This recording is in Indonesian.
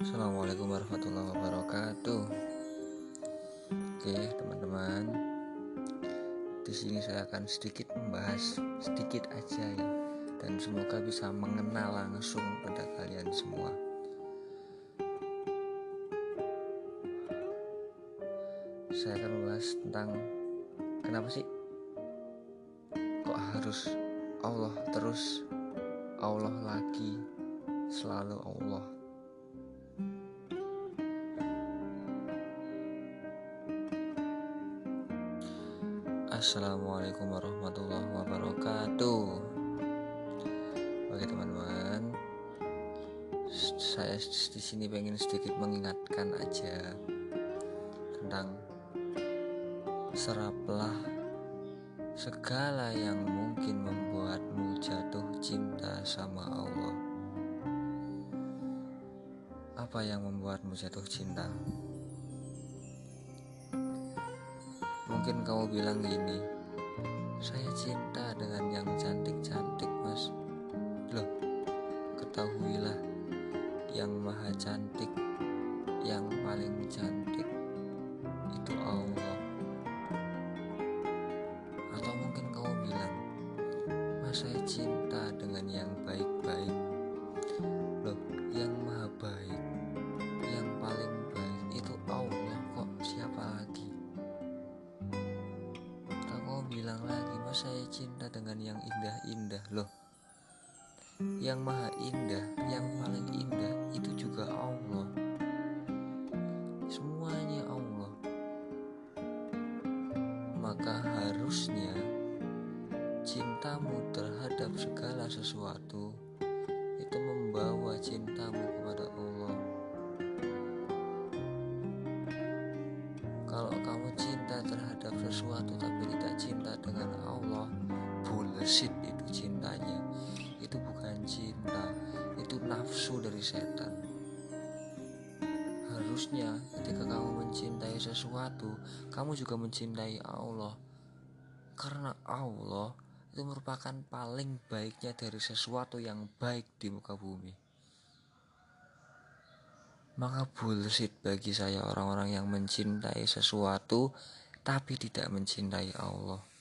Assalamualaikum warahmatullahi wabarakatuh. Oke, teman-teman. Di sini saya akan sedikit membahas sedikit aja ya dan semoga bisa mengenal langsung pada kalian semua. Saya akan membahas tentang kenapa sih kok harus Allah terus Allah lagi selalu Allah Assalamualaikum warahmatullahi wabarakatuh. Oke teman-teman, saya di sini pengen sedikit mengingatkan aja tentang seraplah segala yang mungkin membuatmu jatuh cinta sama Allah. Apa yang membuatmu jatuh cinta? Mungkin kamu bilang gini, saya cinta dengan yang cantik-cantik mas. Loh, ketahuilah yang maha cantik, yang paling cantik itu Allah. Atau mungkin kamu bilang, mas saya cinta dengan yang baik-baik. Saya cinta dengan yang indah-indah loh. Yang maha indah yang paling indah itu juga Allah. Semuanya Allah. Maka harusnya cintamu terhadap segala sesuatu itu membawa cintamu kalau kamu cinta terhadap sesuatu tapi tidak cinta dengan Allah bullshit itu cintanya. Itu bukan cinta itu nafsu dari setan. Harusnya ketika kamu mencintai sesuatu kamu juga mencintai Allah. Karena Allah itu merupakan paling baiknya dari sesuatu yang baik di muka bumi maka bullshit bagi saya orang-orang yang mencintai sesuatu tapi tidak mencintai Allah.